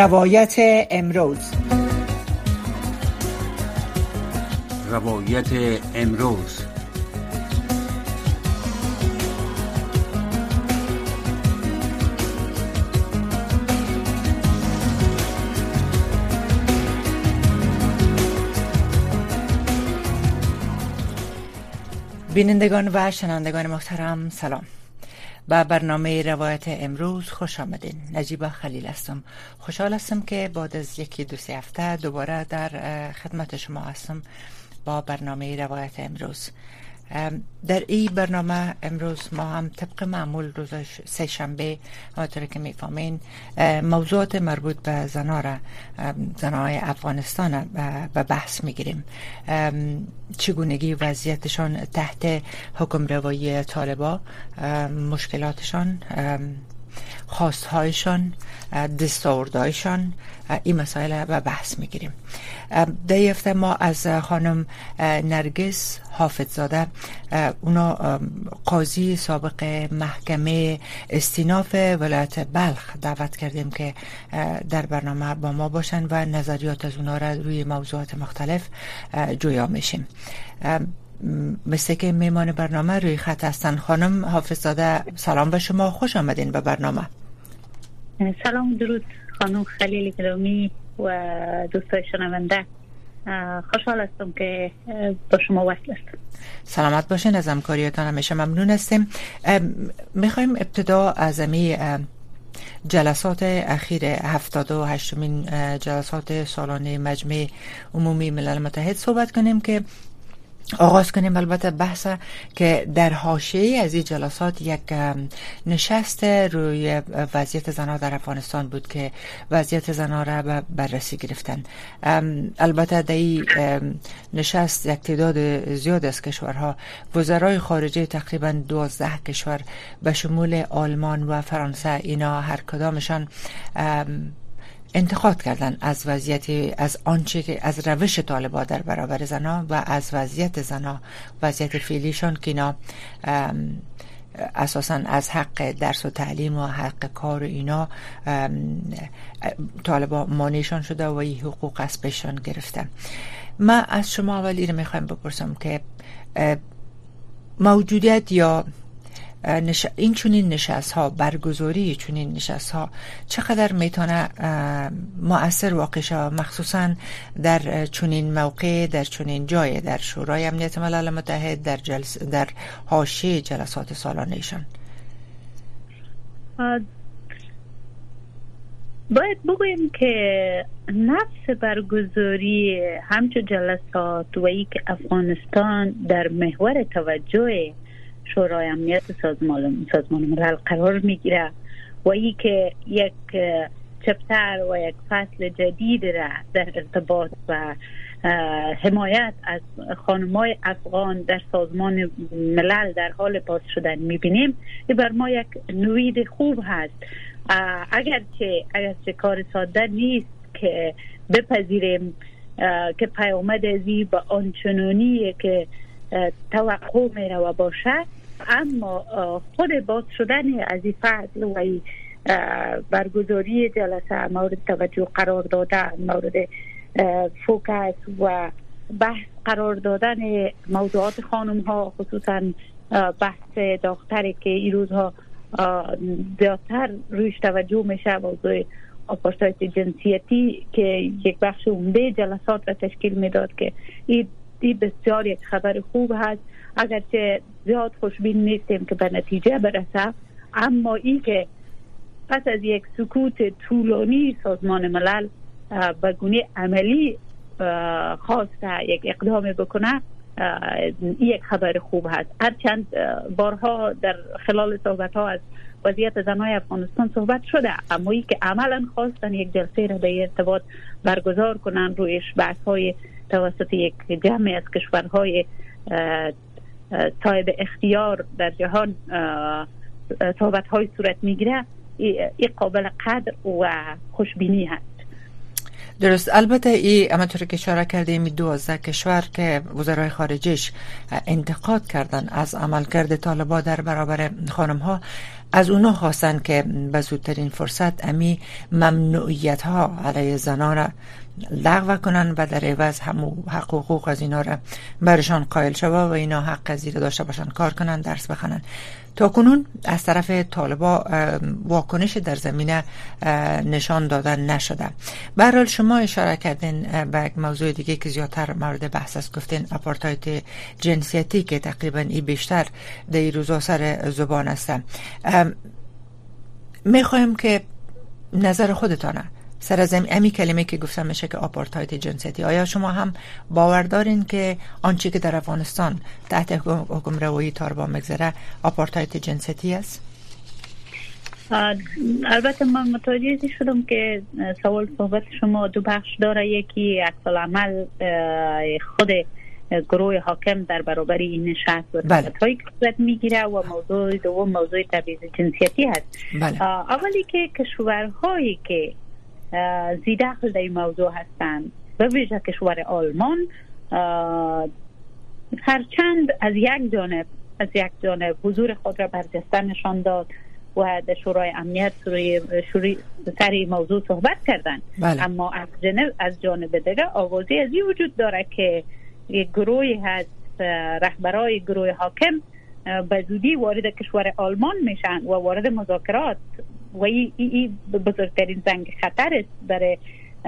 روایت امروز. روایت امروز. بینندگان و شنوندگان محترم سلام. به برنامه روایت امروز خوش آمدین. نجیبه خلیل هستم. خوشحال هستم که بعد از یکی دو سه هفته دوباره در خدمت شما هستم با برنامه روایت امروز. در این برنامه امروز ما هم طبق معمول روز سه شنبه همونطور که می‌فهمین موضوعات مربوط به زنا را زنای افغانستان به بحث می‌گیریم. چگونگی وضعیتشان تحت حکم روایی طالبا مشکلاتشان خواستهایشان دستاوردهایشان این مسائل به بحث می‌گیریم. در هفته ما از خانم نرگس حافظزاده اونا قاضی سابق محکمه استیناف ولایت بلخ دعوت کردیم که در برنامه با ما باشن و نظریات از اونا را روی موضوعات مختلف جویا میشیم. مثل که میمان برنامه روی خط هستن. خانم حافظزاده سلام به شما. خوش آمدین به برنامه. سلام درود خانم خلیل گرامی و دوستای شنونده. خوشحال هستم که با شما وصل هستم. سلامت باشین از همکاریتان. همیشه ممنون هستیم. می‌خوایم ابتدا از امی جلسات اخیر هفتاد و هشتمین جلسات سالانه مجمع عمومی ملل متحد صحبت کنیم که آغاز کنیم البته بحث که در حاشیه از این جلسات یک نشست روی وضعیت زنها در افغانستان بود که وضعیت زنها را به بررسی گرفتن. البته در این نشست یک تعداد زیاد از کشورها. وزرای خارجه تقریبا 12 کشور به شمول آلمان و فرانسه اینا هر کدامشان انتقاد کردن از وضعیت از آنچه که از روش طالبا در برابر زنا و از وضعیت زنا وضعیت فعلیشان که اینا اساسا از حق درس و تعلیم و حق کار اینا طالبا مانیشان شده و این حقوق از بهشان گرفته. ما از شما اولی رو می‌خوایم بپرسم که موجودیت یا نش... این چونین نشست ها برگزاری چونین نشست ها چقدر می‌تونه مؤثر واقع شود مخصوصا در چونین موقع در چونین جای در شورای امنیت ملل متحد در جلس... در حاشیه جلسات سالانهشان. باید بگویم که نفس برگزاری همچون جلسات و ای که افغانستان در محور توجه شورای امنیت سازمان سازمان ملل قرار می‌گیره و ای که یک چپتر و یک فصل جدید را در ارتباط و حمایت از خانمای افغان در سازمان ملل در حال باز شدن می‌بینیم. این بر ما یک نوید خوب هست. اگرچه اگرچه کار ساده نیست که بپذیریم که پیامد ازی با آنچنانی که توقع میره و باشه اما خود باز شدن از این فصل و برگزاری جلسه مورد توجه قرار دادن مورد فوکس و بحث قرار دادن موضوعات خانم ها خصوصا بحث داختری که این روزها زیادتر رویش توجه میشه موضوع آپارتایت جنسیتی که یک بخش عمده جلسات را تشکیل می‌داد که این بسیار یک خبر خوب هست. اگرچه زیاد خوشبین نیستیم که به نتیجه برسه اما ای که پس از یک سکوت طولانی سازمان ملل به گونه عملی خواسته یک اقدام بکنه یک خبر خوب هست. هرچند بارها در خلال صحبت ها از وضعیت زنهای افغانستان صحبت شده اما ای که عملا خواستن یک جلسه را به ارتباط برگزار کنن رویش بحث های توسط یک جمع از کشورهای صاحب اختیار در جهان صحبت های صورت می‌گیره این قابل قدر و خوشبینی هست. درست. البته ای اما که اشاره کرده می دوازده کشور که وزرای خارجش انتقاد کردن از عملکرد طالبا در برابر خانم ها از اونا خواستن که به زودترین فرصت امی ممنوعیت ها علیه زنان را لغو کنن و در عوض همو حق و حقوق از اینا را برشان قائل شوه و اینا حق از داشته باشن کار کنن درس بخونن. تا کنون از طرف طالبا واکنش در زمینه نشان دادن نشده. برحال شما اشاره کردین به موضوع دیگه که زیادتر مورد بحث است. گفتین اپارتایت جنسیتی که تقریبا ای بیشتر در روزا سر زبان است. می‌خوایم که نظر خودتانه سر از امی کلمه که گفتم میشه که آپارتاید جنسیتی آیا شما هم باور دارین که آنچه که در افغانستان تحت حکم روایی تاربا مگذره آپارتاید جنسیتی است البته من متوجه شدم که سوال صحبت شما دو بخش داره یکی اکسال عمل خود گروه حاکم در برابر این نشست و بله. هایی که می‌گیره و موضوع دوم موضوع تبعیض جنسیتی هست بله. اولی که کشورهایی که زیدخل در این موضوع هستند به ویژه کشور آلمان هرچند از یک جانب از یک جانب حضور خود را برجسته نشان داد و در شورای امنیت شوری سر این موضوع صحبت کردن بله. اما از جانب از جانب دیگه آوازی از این وجود داره که یک گروهی هست رهبرای گروه حاکم به زودی وارد کشور آلمان میشن و وارد مذاکرات و این ای بزرگترین زنگ خطر است برای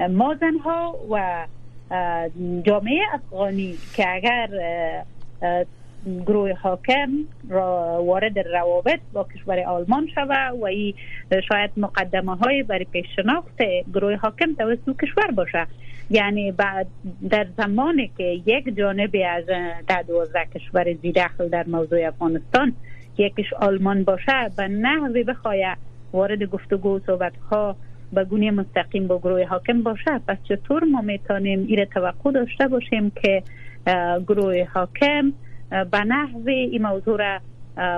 ما زنها و جامعه افغانی که اگر گروه حاکم را وارد روابط با کشور آلمان شوه و این شاید مقدمه های برای پیش شناخت گروه حاکم توسط کشور باشه. یعنی بعد در زمانی که یک جانبی از ده دوازده کشور زیدخل در موضوع افغانستان یکیش آلمان باشه به نحوی بخواهد وارد گفتگو و صحبت ها به گونه مستقیم با گروه حاکم باشه پس چطور ما می‌تونیم ایره توقع داشته باشیم که گروه حاکم به نحو این موضوع را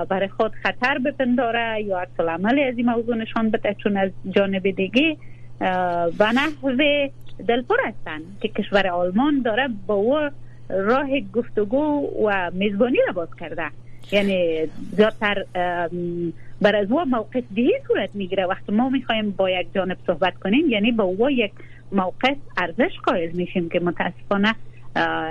برای خود خطر بپنداره یا عکس عملی از این موضوع نشان بده؟ چون از جانب دیگه به نحو دلپر هستن که کشور آلمان داره با او راه گفتگو و میزبانی را باز کرده. یعنی زیادتر بر از او موقف دیگه صورت می‌گیره. وقتی ما می‌خوایم با یک جانب صحبت کنیم یعنی با او یک موقف ارزش قائل میشیم که متاسفانه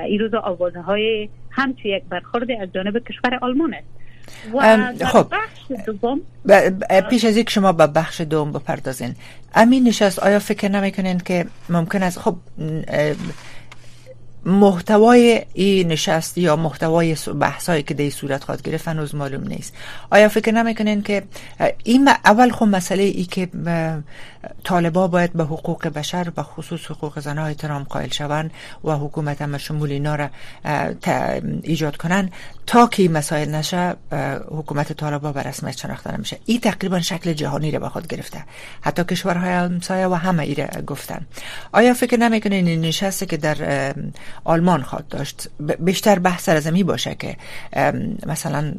این روز آوازه های همچی یک برخورد از جانب کشور آلمان است. خب. پیش از یک شما به بخش دوم بپردازین امین نشست آیا فکر نمی‌کنین که ممکن است خب محتوای این نشست یا محتوای بحثایی که در صورت خواهد گرفت هنوز معلوم نیست. آیا فکر نمی‌کنین که این اول خب مسئله ای که طالبا باید به حقوق بشر و خصوص حقوق زنها احترام قائل شوند و حکومت هم شمول اینا را ایجاد کنن تا که مسائل نشه حکومت طالبا به رسمیت شناخته نمیشه. این تقریبا شکل جهانی را به خود گرفته. حتی کشورهای همسایه و همه ای را گفتن. آیا فکر نمی‌کنین این نشسته که در آلمان خواد داشت. بیشتر بحث از می باشه که مثلا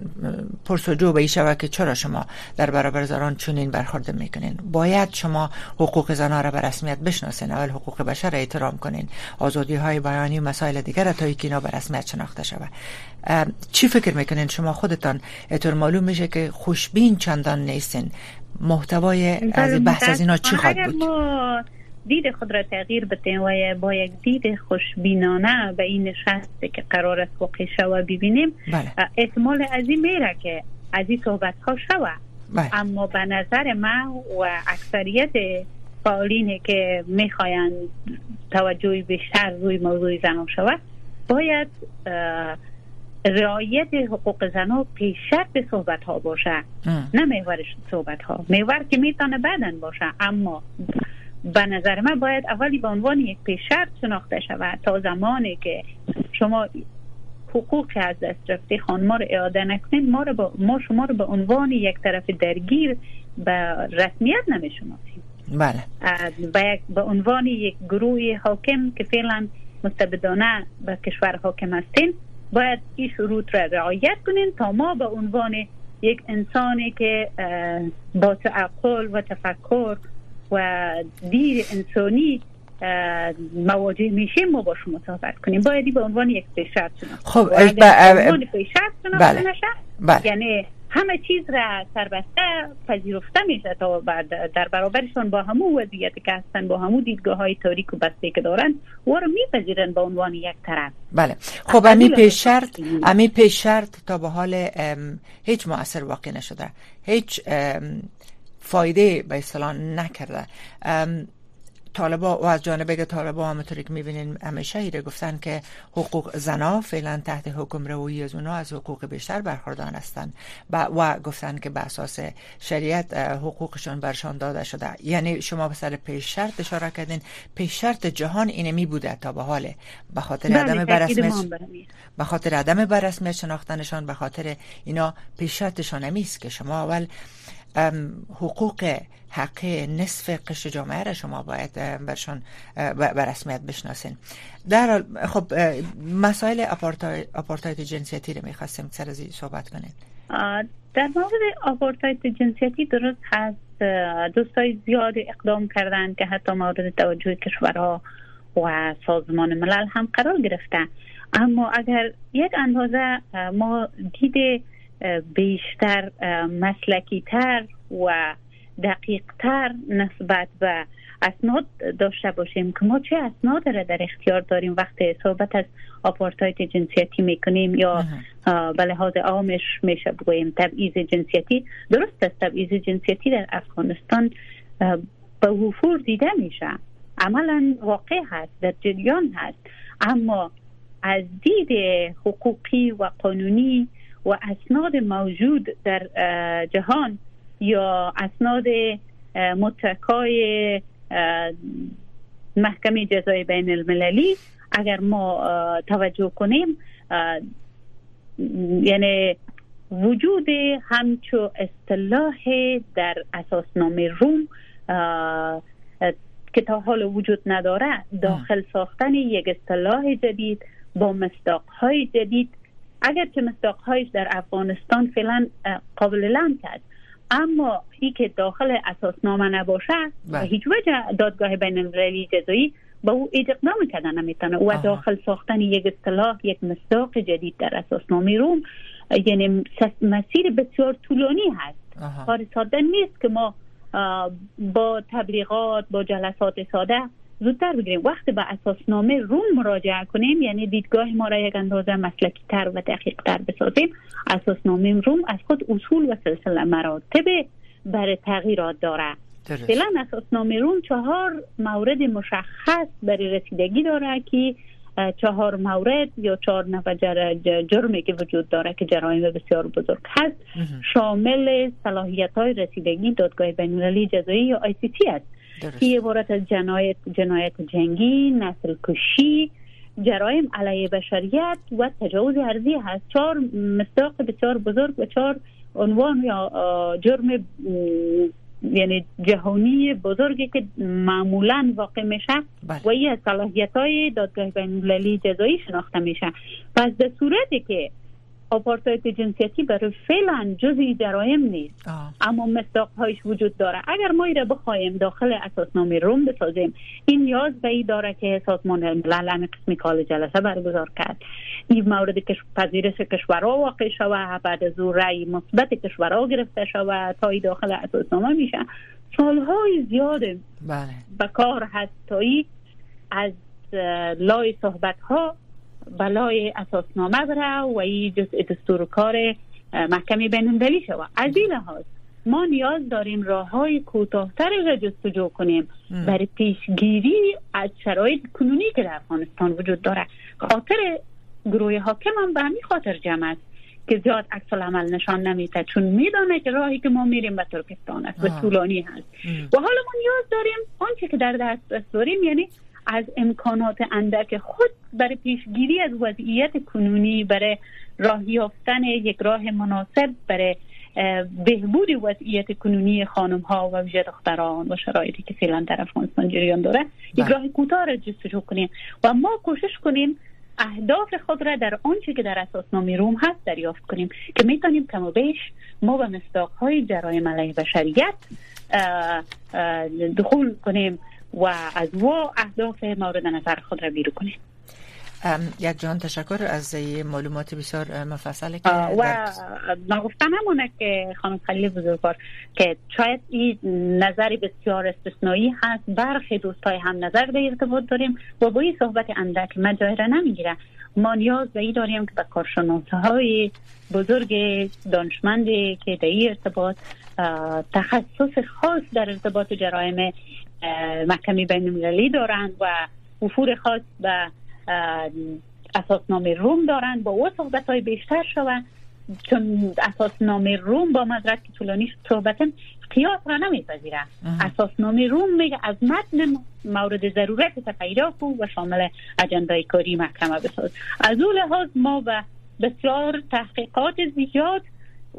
پرسجو به شوه که چرا شما در برابر زنان چنین برخورد می‌کنین؟ باید شما حقوق زنان را به رسمیت بشناسین اول حقوق بشر را احترام کنین آزادی های بیانی و مسائل دیگر تا اینکه اینا به رسمیت شناخته شود. چی فکر می‌کنین شما؟ خودتان اطور معلوم میشه که خوشبین چندان نیستین. محتوای از بله، بحث از اینا چی خواهد بود؟ دید خود را تغییر بتیم و با یک دید خوشبینانه به این نشست که قرار است واقع شوه ببینیم بله. احتمال از این میره که از این صحبت ها شوه. بله. اما به نظر من و اکثریت فعالین که می‌خواین توجهی بیشتر روی موضوع زنان شود باید رعایت حقوق زنان پیش به صحبت ها باشه نه میور صحبت ها میور که می‌تونه بدن باشه. اما به نظر من باید اولی به عنوان یک پیشرت شناخته شود تا زمانی که شما حقوق از دست رفته خانما رو اعاده نکنید ما, با ما شما رو به عنوان یک طرف درگیر به رسمیت نمی‌شناسیم. بله. به عنوان یک گروه حاکم که فعلا مستبدانه به کشور حاکم هستین باید این شروط را رعایت کنین تا ما به عنوان یک انسانی که با تعقل و تفکر و دیر انسانی مواجه میشه ما با شما صحبت کنیم. باید به عنوان یک پیشرت خب به عنوان پیشرت بله. بله. یعنی همه چیز را سربسته پذیرفته میشه تا در برابرشان با همو وضعیت که هستن با همو دیدگاه های تاریک و بسته که دارن و رو میپذیرن به عنوان یک طرف. بله. خب امی پیش شرط امی پیش شرط تا به حال هیچ مؤثر واقع نشده. هیچ فایده به اصطلاح نکرده. طالبا و از جانب طالبا همونطوری که می‌بینین همیشه ایره گفتن که حقوق زنا فعلا تحت حکم روی از اونا از حقوق بیشتر برخوردار هستند و گفتن که به اساس شریعت حقوقشون برشان داده شده. یعنی شما به سر پیش شرط اشاره کردین. پیش شرط جهان اینه می بوده تا به حاله به خاطر بله، عدم برسمیت به خاطر عدم برسمیت شناختنشان به خاطر اینا پیش شرطشان همیست که شما اول حقوق حق نصف قشر جامعه را شما باید برشان بر رسمیت بشناسین. در خب مسائل آپارتایت جنسیتی رو می‌خواستیم سر از صحبت کنید در مورد آپارتایت جنسیتی درست هست دوستای زیاد اقدام کردن که حتی مورد توجه کشورها و سازمان ملل هم قرار گرفته. اما اگر یک اندازه ما دید بیشتر مسلکی تر و دقیق تر نسبت به اسناد داشته باشیم که ما چه اسناد را در اختیار داریم وقتی صحبت از آپارتایت جنسیتی می‌کنیم یا به لحاظ عامش میشه بگوییم تبعیض جنسیتی. درست است تبعیض جنسیتی در افغانستان به وفور دیده میشه. عملا واقع هست در جریان هست. اما از دید حقوقی و قانونی و اسناد موجود در جهان یا اسناد متکای محکمه جزای بین المللی اگر ما توجه کنیم یعنی وجود همچو اصطلاح در اساسنامه روم که تا حال وجود نداره داخل ساختن یک اصطلاح جدید با مصداقهای جدید اگر که مصداقهایش در افغانستان فعلا قابل لمس است اما ای که داخل اساسنامه نباشه و بله. هیچ وجه دادگاه بین المللی جزایی با او اقدام کردن نمی‌تونه. و داخل ساختن یک اصطلاح یک مصداق جدید در اساسنامه روم یعنی مسیر بسیار طولانی هست. کار ساده نیست که ما با تبلیغات با جلسات ساده زودتر بگیریم. وقتی به اساسنامه روم مراجعه کنیم یعنی دیدگاه ما را یک اندازه مسلکی تر و دقیق تر بسازیم. اساسنامه روم از خود اصول و سلسله مراتب برای تغییرات داره. فعلا اساسنامه روم چهار مورد مشخص برای رسیدگی داره که چهار مورد یا چهار نفر جرمی که وجود داره که جرایم بسیار بزرگ هست. شامل صلاحیت های رسیدگی دادگاه بین جزایی یا تی است که عبارت از جنایت, جنایت جنگی نسل کشی جرایم علیه بشریت و تجاوز ارزی هست. چهار مصداق بسیار بزرگ و چهار عنوان یا جرم یعنی جهانی بزرگی که معمولا واقع میشه بله. و این از صلاحیت های دادگاه بین جزایی شناخته میشه. پس در صورتی که آپارتایت جنسیتی برای فعلا جزی جرایم نیست. اما مصداق هایش وجود داره. اگر ما ایره بخوایم داخل اساسنامه روم بسازیم این نیاز به ای داره که سازمان الملل همین قسمی کال جلسه برگزار کرد. این مورد کش پذیرش کشورها واقع شود بعد از او رأی مثبت کشورها گرفته شود تا ای داخل اساسنامه میشه. سالهای زیاد بله. به کار هست تا از لای صحبت ها بلای اساسنامه بره و این جزء دستور کار محکمه بین المللی شود از این لحاظ ما نیاز داریم راه های کوتاهتر را جستجو کنیم. برای پیشگیری از شرایط کنونی که در افغانستان وجود داره. خاطر گروه حاکم هم به همین خاطر جمع است که زیاد عکس عمل نشان نمیده. چون میدانه که راهی که ما میریم به ترکستان است و طولانی هست. و حالا ما نیاز داریم آنچه که در دست داریم یعنی از امکانات اندک خود برای پیشگیری از وضعیت کنونی برای راه یافتن یک راه مناسب برای بهبود وضعیت کنونی خانم ها و ویژه دختران و شرایطی که فعلا در افغانستان جریان داره یک بله. راه کوتاه را جستجو کنیم و ما کوشش کنیم اهداف خود را در آنچه که در اساسنامه روم هست دریافت کنیم که می‌تونیم کم و بیش ما به مصداق های جرایم علیه بشریت دخول کنیم و از و اهداف مورد نظر خود را بیرو کنیم یک جان تشکر از معلومات بسیار مفصل که و من گفتم همونه که خانم خلیل بزرگوار که شاید این نظری بسیار استثنایی هست. برخی دوستای هم نظر به ارتباط داریم. و با این صحبت اندک مجاهره نمی‌گیره ما نیاز به این داریم که به کارشناسه های بزرگ دانشمندی که در این ارتباط تخصص خاص در ارتباط جرایم محکمی بین المللی دارند و وفور خاص به اساسنامه روم دارند با او صحبت های بیشتر شود چون اساسنامه روم با مدرک طولانی صحبتن قیاس را نمیپذیره اساسنامه روم میگه از متن مورد ضرورت پیدا و شامل اجندای کاری محکمه بساز از اون لحاظ ما به بسیار تحقیقات زیاد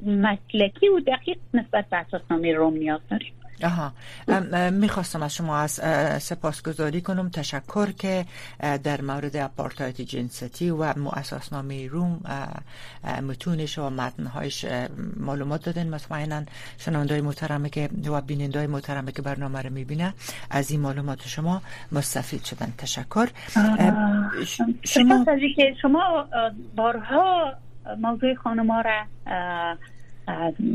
مسلکی و دقیق نسبت به اساسنامه روم نیاز داریم آها. می‌خواستم از شما از سپاسگزاری کنم. تشکر که در مورد اپارتایت جنسیتی و نامی روم متونش و متنهایش معلومات دادن. مطمئنا شنوندای محترمه که و بینندای محترمه که برنامه رو می‌بینه از این معلومات شما مستفید شدن. تشکر. شما که شما بارها موضوع خانما را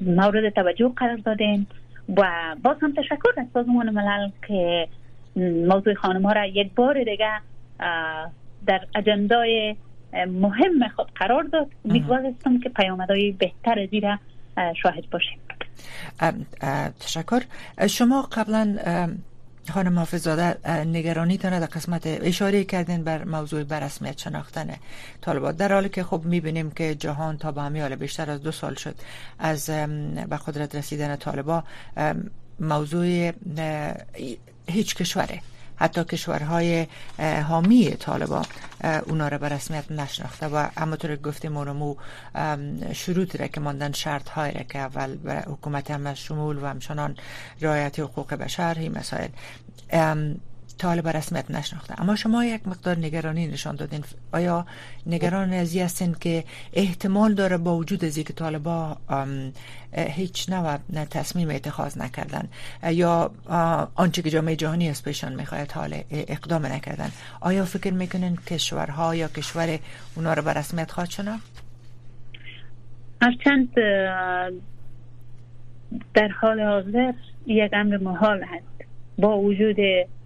مورد توجه قرار دادین. و باز هم تشکر از سازمان ملل که موضوع خانم ها را یک بار دیگه در اجندای مهم خود قرار داد. امیدوارستم که پیامدهای بهتر از را شاهد باشیم. تشکر. شما قبلا خانم حافظاده نگرانی تانه در قسمت اشاره کردین بر موضوع برسمیت شناختن طالبات. در حالی که خب می‌بینیم که جهان تا به بیشتر از دو سال شد از به قدرت رسیدن طالبا موضوع هیچ کشوره. حتی کشورهای حامی طالبان اونا را به رسمیت نشناخته و همونطور که گفتیم اونمو شروط را که ماندن شرط های را که اول حکومت هم شمول و همچنان رعایت حقوق بشر این مسائل. طالب رسمیت نشناخته. اما شما یک مقدار نگرانی نشان دادین. آیا نگران ازی هستین که احتمال داره با وجود از که طالبا هیچ نوع تصمیم اتخاذ نکردن یا آنچه که جامعه جهانی از پیشان می‌خواهد حال اقدام نکردن. آیا فکر می‌کنین کشورها یا کشور اونا رو به رسمیت خواهد شناخت؟ هرچند در حال حاضر یک امر محال هست. با وجود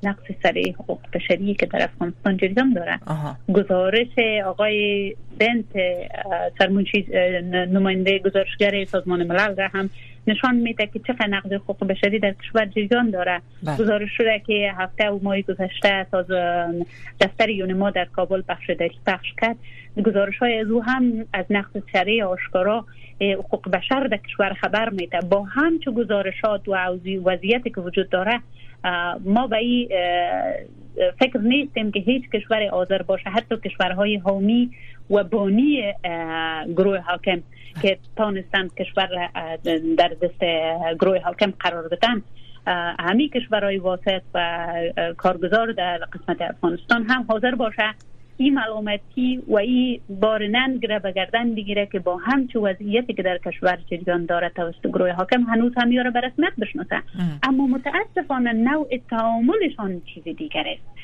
نقص سریع حقوق بشری که در افغانستان جریان داره گزارش آقای بنت سرمونچی نماینده گزارشگر سازمان ملل را هم نشان میده که چقدر نقض حقوق بشری در کشور جریان داره. بله. گزارش شده که هفته و ماه گذشته از دفتر یونما در کابل بخش داری پخش کرد. گزارش های از او هم از نقض سریع آشکارا حقوق بشر در کشور خبر میده. با همچو گزارشات و وضعیتی که وجود داره ما به این فکر نیستیم که هیچ کشور آذر باشه حتی کشورهای حامی و بانی گروه حاکم که تانستند کشور در دست گروه حاکم قرار بدن همی کشورهای واسط و کارگزار در قسمت افغانستان هم حاضر باشه. این ملامتی و این بار ننگ را به گردن بگیره که با همچو وضعیتی که در کشور جریان داره توسط گروه حاکم هنوز هم یاره به رسمیت بشناسه. اما متاسفانه نوع تعاملشان چیز دیگر است.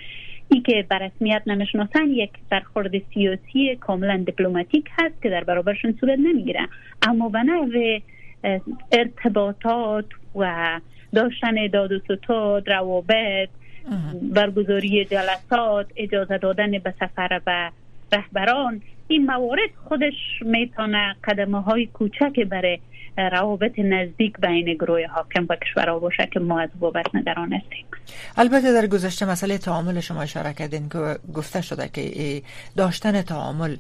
ای که به رسمیت نمی‌شناسن یک برخورد سیاسی کاملا دیپلماتیک هست که در برابرشون صورت نمی‌گیره. اما به نوع ارتباطات و داشتن داد و ستاد روابط برگزاری جلسات اجازه دادن به سفر و رهبران. این موارد خودش می‌تونه قدمه های کوچک برای روابط نزدیک بین گروه حاکم و کشورها باشه که ما از بابت نگران هستیم. البته در گذشته مسئله تعامل شما اشاره کردین که گفته شده که داشتن تعامل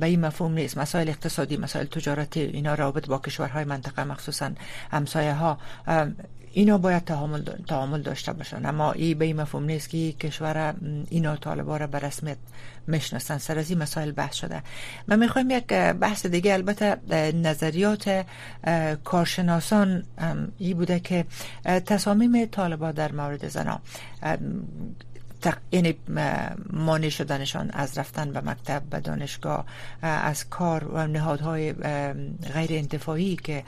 به این مفهوم نیست. مسائل اقتصادی مسائل تجارتی اینا رابط با کشورهای منطقه مخصوصا همسایه ها اینا باید تعامل, تعامل داشته باشن. اما این به این مفهوم نیست که کشور اینا طالبا را به رسمیت می‌شناسن سر از این مسائل بحث شده. من می‌خوایم یک بحث دیگه البته نظریات کارشناسان ای بوده که تصامیم طالبا در مورد زنا یعنی مانع شدنشان از رفتن به مکتب به دانشگاه از کار و نهادهای غیر انتفاعی که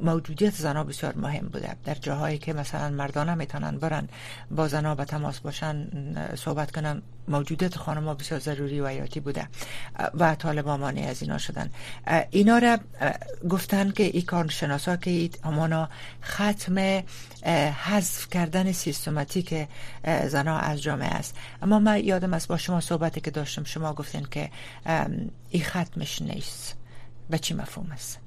موجودیت زنها بسیار مهم بوده. در جاهایی که مثلا مردانه می‌تونن برن با زنها به تماس باشن صحبت کنن موجودیت خانم بسیار ضروری و حیاتی بوده. و طالبان مانع از اینا شدن. اینا را گفتن که این کارشناسا که امانا ختم حذف کردن سیستماتیک زنها از جامعه است. اما من یادم است با شما صحبتی که داشتم شما گفتین که این ختمش نیست. به چی مفهوم است؟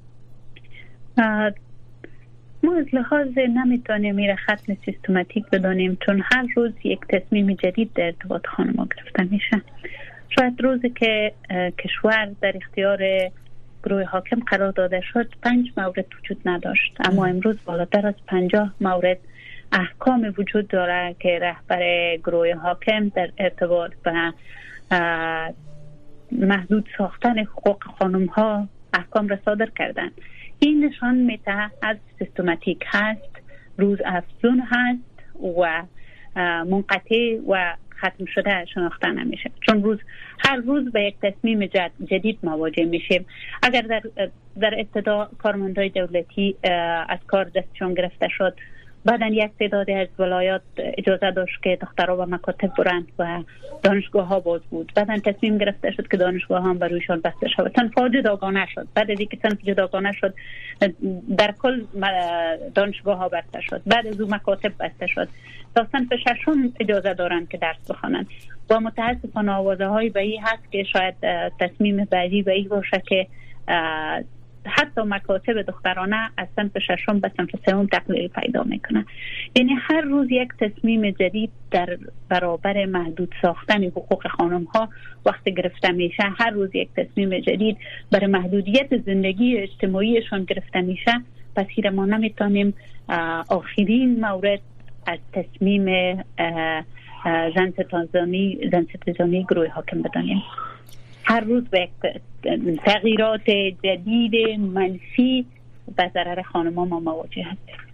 ما از لحاظ نمی‌تونیم میره ختم سیستماتیک بدانیم چون هر روز یک تصمیم جدید در ارتباط خانم گرفته میشه. شاید روزی که کشور در اختیار گروه حاکم قرار داده شد پنج مورد وجود نداشت. اما امروز بالاتر از پنجاه مورد احکام وجود داره که رهبر گروه حاکم در ارتباط به محدود ساختن حقوق خانم ها احکام را صادر کردن. این نشان میته از سیستماتیک هست روز افزون هست و منقطع و ختم شده شناخته نمیشه. چون روز هر روز به یک تصمیم جدید مواجه میشیم. اگر در در ابتدا کارمندای دولتی از کار دستشون گرفته شد بعدا یک تعدادی از ولایات اجازه داشت که دخترها و مکاتب برند و دانشگاه ها باز بود. بعدا تصمیم گرفته شد که دانشگاه هم برویشان بسته شد تنفا جداگانه شد. بعد از اینکه تنف جداگانه شد در کل دانشگاه ها بسته شد. بعد از او مکاتب بسته شد. تا سنف ششم اجازه دارند که درس بخوانند. و متاسفانه آوازه های به هست که شاید تصمیم بعدی به باشه که حتی مکاتب دخترانه از سنف ششم به سنف سوم تقلیل پیدا می‌کنه. یعنی هر روز یک تصمیم جدید در برابر محدود ساختن حقوق خانم ها وقتی گرفته میشه. هر روز یک تصمیم جدید برای محدودیت زندگی اجتماعیشان گرفته میشه. پس ما نمی‌تونیم آخرین مورد از تصمیم زن ستازانی زن گروه حاکم بدانیم. هر روز به تغییرات جدید منفی به ضرر خانم ما مواجه هستیم.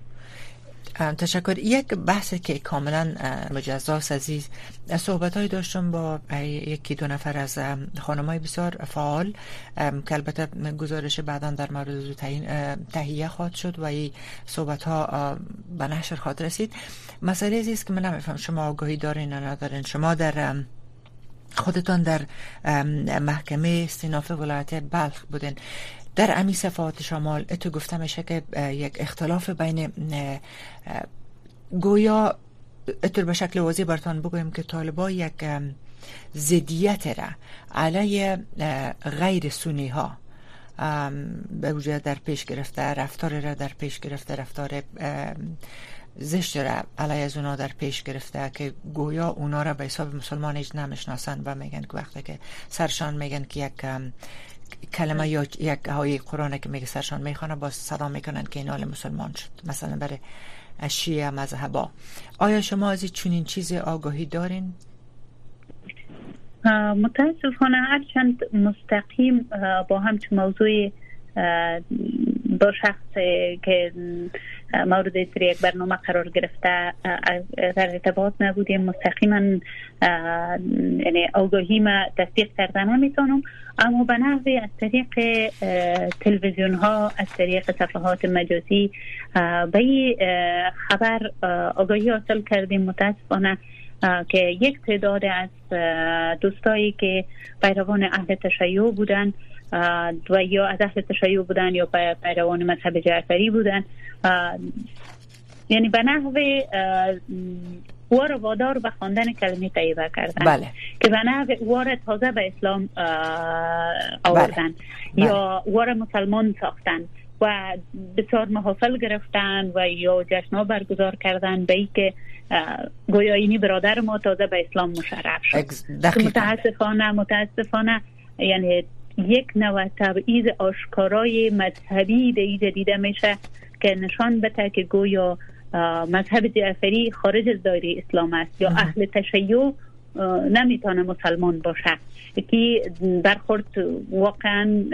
تشکر. یک بحث که کاملا مجزاست عزیز صحبت های داشتم با یکی دو نفر از خانم های بسیار فعال. که البته گزارش بعدا در مورد تهیه خواهد شد و این صحبت ها به نشر خواهد رسید. مسئله عزیز که من نمیفهم شما آگاهی دارین یا ندارین. شما در خودتان در محکمه استیناف ولایت بلخ بودین. در امی صفات شمال اتو گفته میشه که یک اختلاف بین گویا اتو به شکل واضح برتان بگویم که طالبا یک زدیت را علیه غیر سونی ها به وجود در پیش گرفته رفتار را در پیش گرفته رفتار زشت را علیه از اونا در پیش گرفته که گویا اونا را به حساب مسلمان هیچ نمی‌شناسن و میگن که وقتی که سرشان میگن که یک کلمه یا یک های قرآن که میگه سرشان می‌خوانه با صدا می‌کنن که این مسلمان شد مثلا برای شیعه مذهبا آیا شما از چنین چیز آگاهی دارین؟ متاسفانه هرچند مستقیم با همچون موضوع با شخص که مورد یک برنامه قرار گرفته در ارتباط نبودیم مستقیما یعنی آگاهی ما تصدیق کردن نمی‌تونم اما به نحوی از طریق تلویزیون ها از طریق صفحات مجازی به خبر آگاهی حاصل کردیم متاسفانه که یک تعداد از دوستایی که پیروان اهل تشیع بودن و یا از اهل تشیع بودن یا پیروان مذهب جعفری بودن. یعنی به نحو وار وادار به خواندن کلمه طیبه کردن. بله. که به نحو وار تازه به اسلام آوردن. بله. یا وار مسلمان ساختن و بسیار محافل گرفتن و یا جشن برگزار کردن. به ای که گویا اینی برادر ما تازه به اسلام مشرف شد. متاسفانه متاسفانه یعنی یک نوع تبعیض آشکارای مذهبی در دیده میشه که نشان بده که گویا مذهب جعفری خارج از دایره اسلام است یا اهل تشیع نمی‌تونه مسلمان باشه. که برخورد واقعا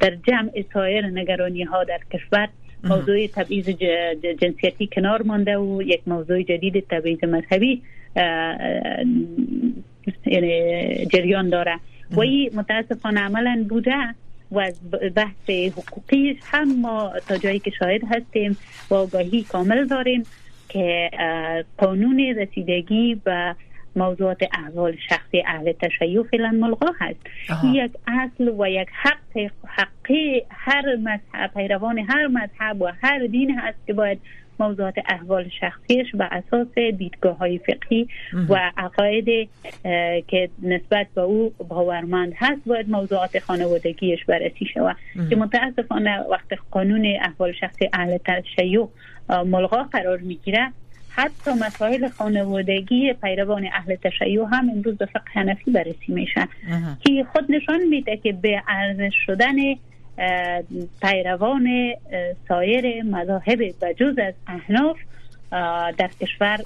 در جمع سایر نگرانی ها در کشور. موضوع تبعیض جنسیتی کنار مانده و یک موضوع جدید تبعیض مذهبی یعنی جریان داره. و این متاسفانه عملا بوده و از بحث حقوقی هم ما تا جایی که شاهد هستیم و آگاهی کامل داریم که قانون رسیدگی و موضوعات احوال شخصی اهل تشیع فعلا ملغا هست. یک اصل و یک حق حقی هر مذهب پیروان هر مذهب و هر دین هست که باید موضوعات احوال شخصیش به اساس دیدگاه های فقهی و عقاید که نسبت به او باورمند هست باید موضوعات خانوادگیش بررسی شود. که متاسفانه وقت قانون احوال شخصی اهل تشیع ملغا قرار می‌گیره. حتی مسائل خانوادگی پیروان اهل تشیع هم امروز به فقه حنفی بررسی میشن. که خود نشان میده که به ارزش شدن پیروان سایر مذاهب بجز از احناف در کشور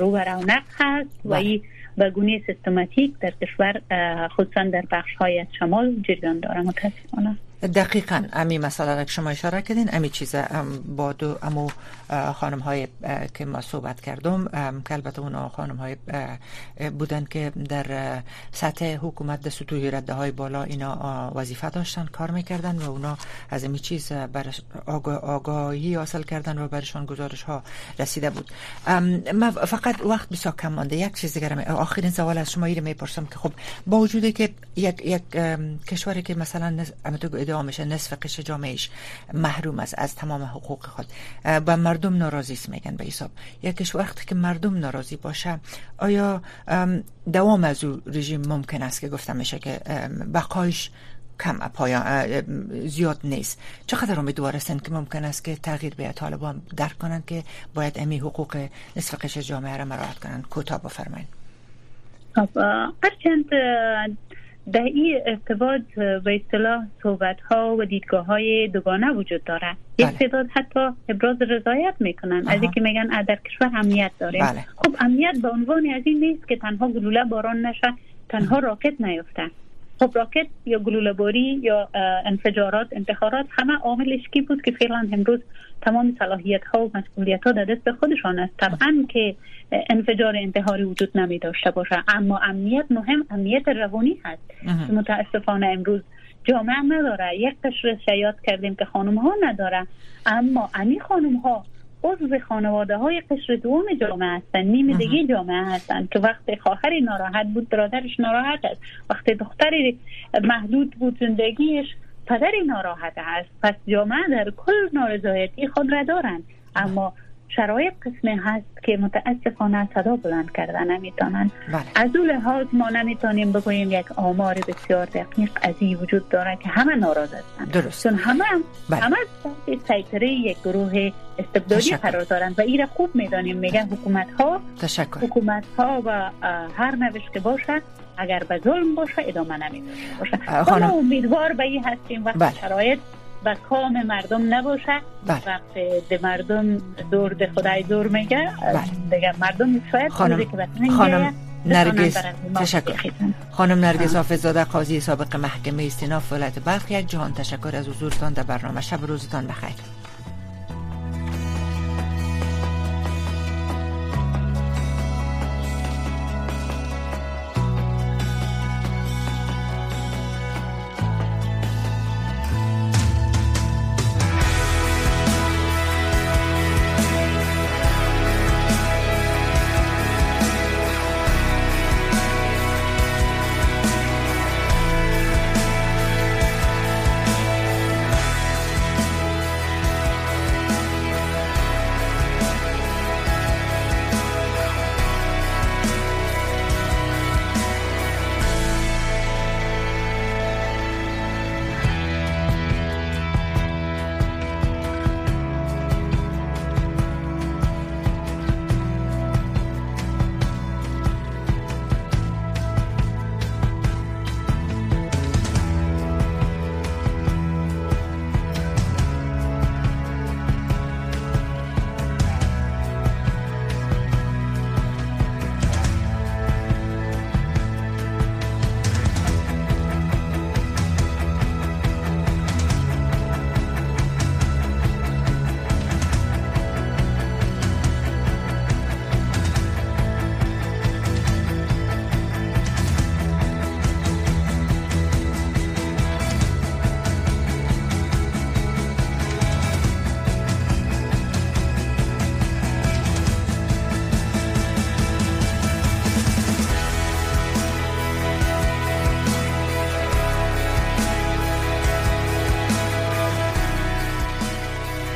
رو و رونق هست و بله. این به گونه سیستماتیک در کشور خصوصا در بخش های شمال جریان داره متاسفانه دقیقا. امی مسئله که شما اشاره کردین امی چیز با دو امو خانم های که ما صحبت کردم که البته اونا خانم های بودن که در سطح حکومت در سطوح رده های بالا اینا وظیفه داشتن کار می‌کردن و اونا از امی چیز برش آگاهی حاصل کردن و برشان گزارش ها رسیده بود. ما فقط وقت بسیار کم مانده. یک چیز دیگرم آخرین سوال از شما ایره می‌پرسم که خب با وجودی که یک, یک کشوری که مثلا ادعا میشه نصف قش جامعهش محروم است از تمام حقوق خود. و مردم ناراضی است میگن به حساب. یکیش وقتی که مردم ناراضی باشه آیا دوام از او رژیم ممکن است که گفته میشه که بقایش کم پایان زیاد نیست؟ چقدر امیدوار هستند که ممکن است که تغییر به طالبان درک کنند که باید امی حقوق نصف قشر جامعه را مراعات کنند؟ کوتاه بفرمایید. خب هرچند در این ارتباط به اصطلاح صحبت ها و دیدگاه های دوگانه وجود داره. یک بله. تعداد حتی ابراز رضایت می‌کنن. از اینکه میگن در کشور امنیت داریم بله. خب امنیت به عنوان از این نیست که تنها گلوله باران نشه تنها راکت نیفته. خب راکت یا گلوله باری یا انفجارات انتخارات همه عاملش کی بود که فعلا امروز تمام صلاحیت ها و مسئولیت ها در دست خودشان است. طبعا که انفجار انتحاری وجود نمی داشته باشه اما امنیت مهم امنیت روانی هست. متاسفانه امروز جامعه نداره. یک قشر شیاد کردیم که خانم ها نداره اما امی خانم ها عضو خانواده های قشر دوم جامعه هستن. نیم دیگه جامعه هستن که وقتی خواهری ناراحت بود برادرش ناراحت است. وقتی دختری محدود بود زندگیش پدری ناراحت است. پس جامعه در کل نارضایتی خود را دارند. اما شرایط قسمی هست که متاسفانه صدا بلند کردن نمی‌تونن بله. از اون لحاظ ما نمی‌تونیم بگوییم یک آمار بسیار دقیق از این وجود داره که همه ناراض هستن درست چون همه بله. همه سیطره یک گروه استبدادی قرار دارن و ایره خوب می‌دانیم میگن حکومت ها تشکر. حکومت ها و هر نوش که باشه اگر به ظلم باشه ادامه نمیده باشه خانم امیدوار به این هستیم وقت بله. شرایط و کام مردم نباشه. بله. وقتی به مردم دور ده خدای دور میگه. بله. دیگه مردم شاید خانم خانم نرگس تشکر. خانم نرگس حافظزاده قاضی سابق محکمه استیناف ولایت بلخ یک جهان تشکر از حضورتان در برنامه. شب روزتان بخیر.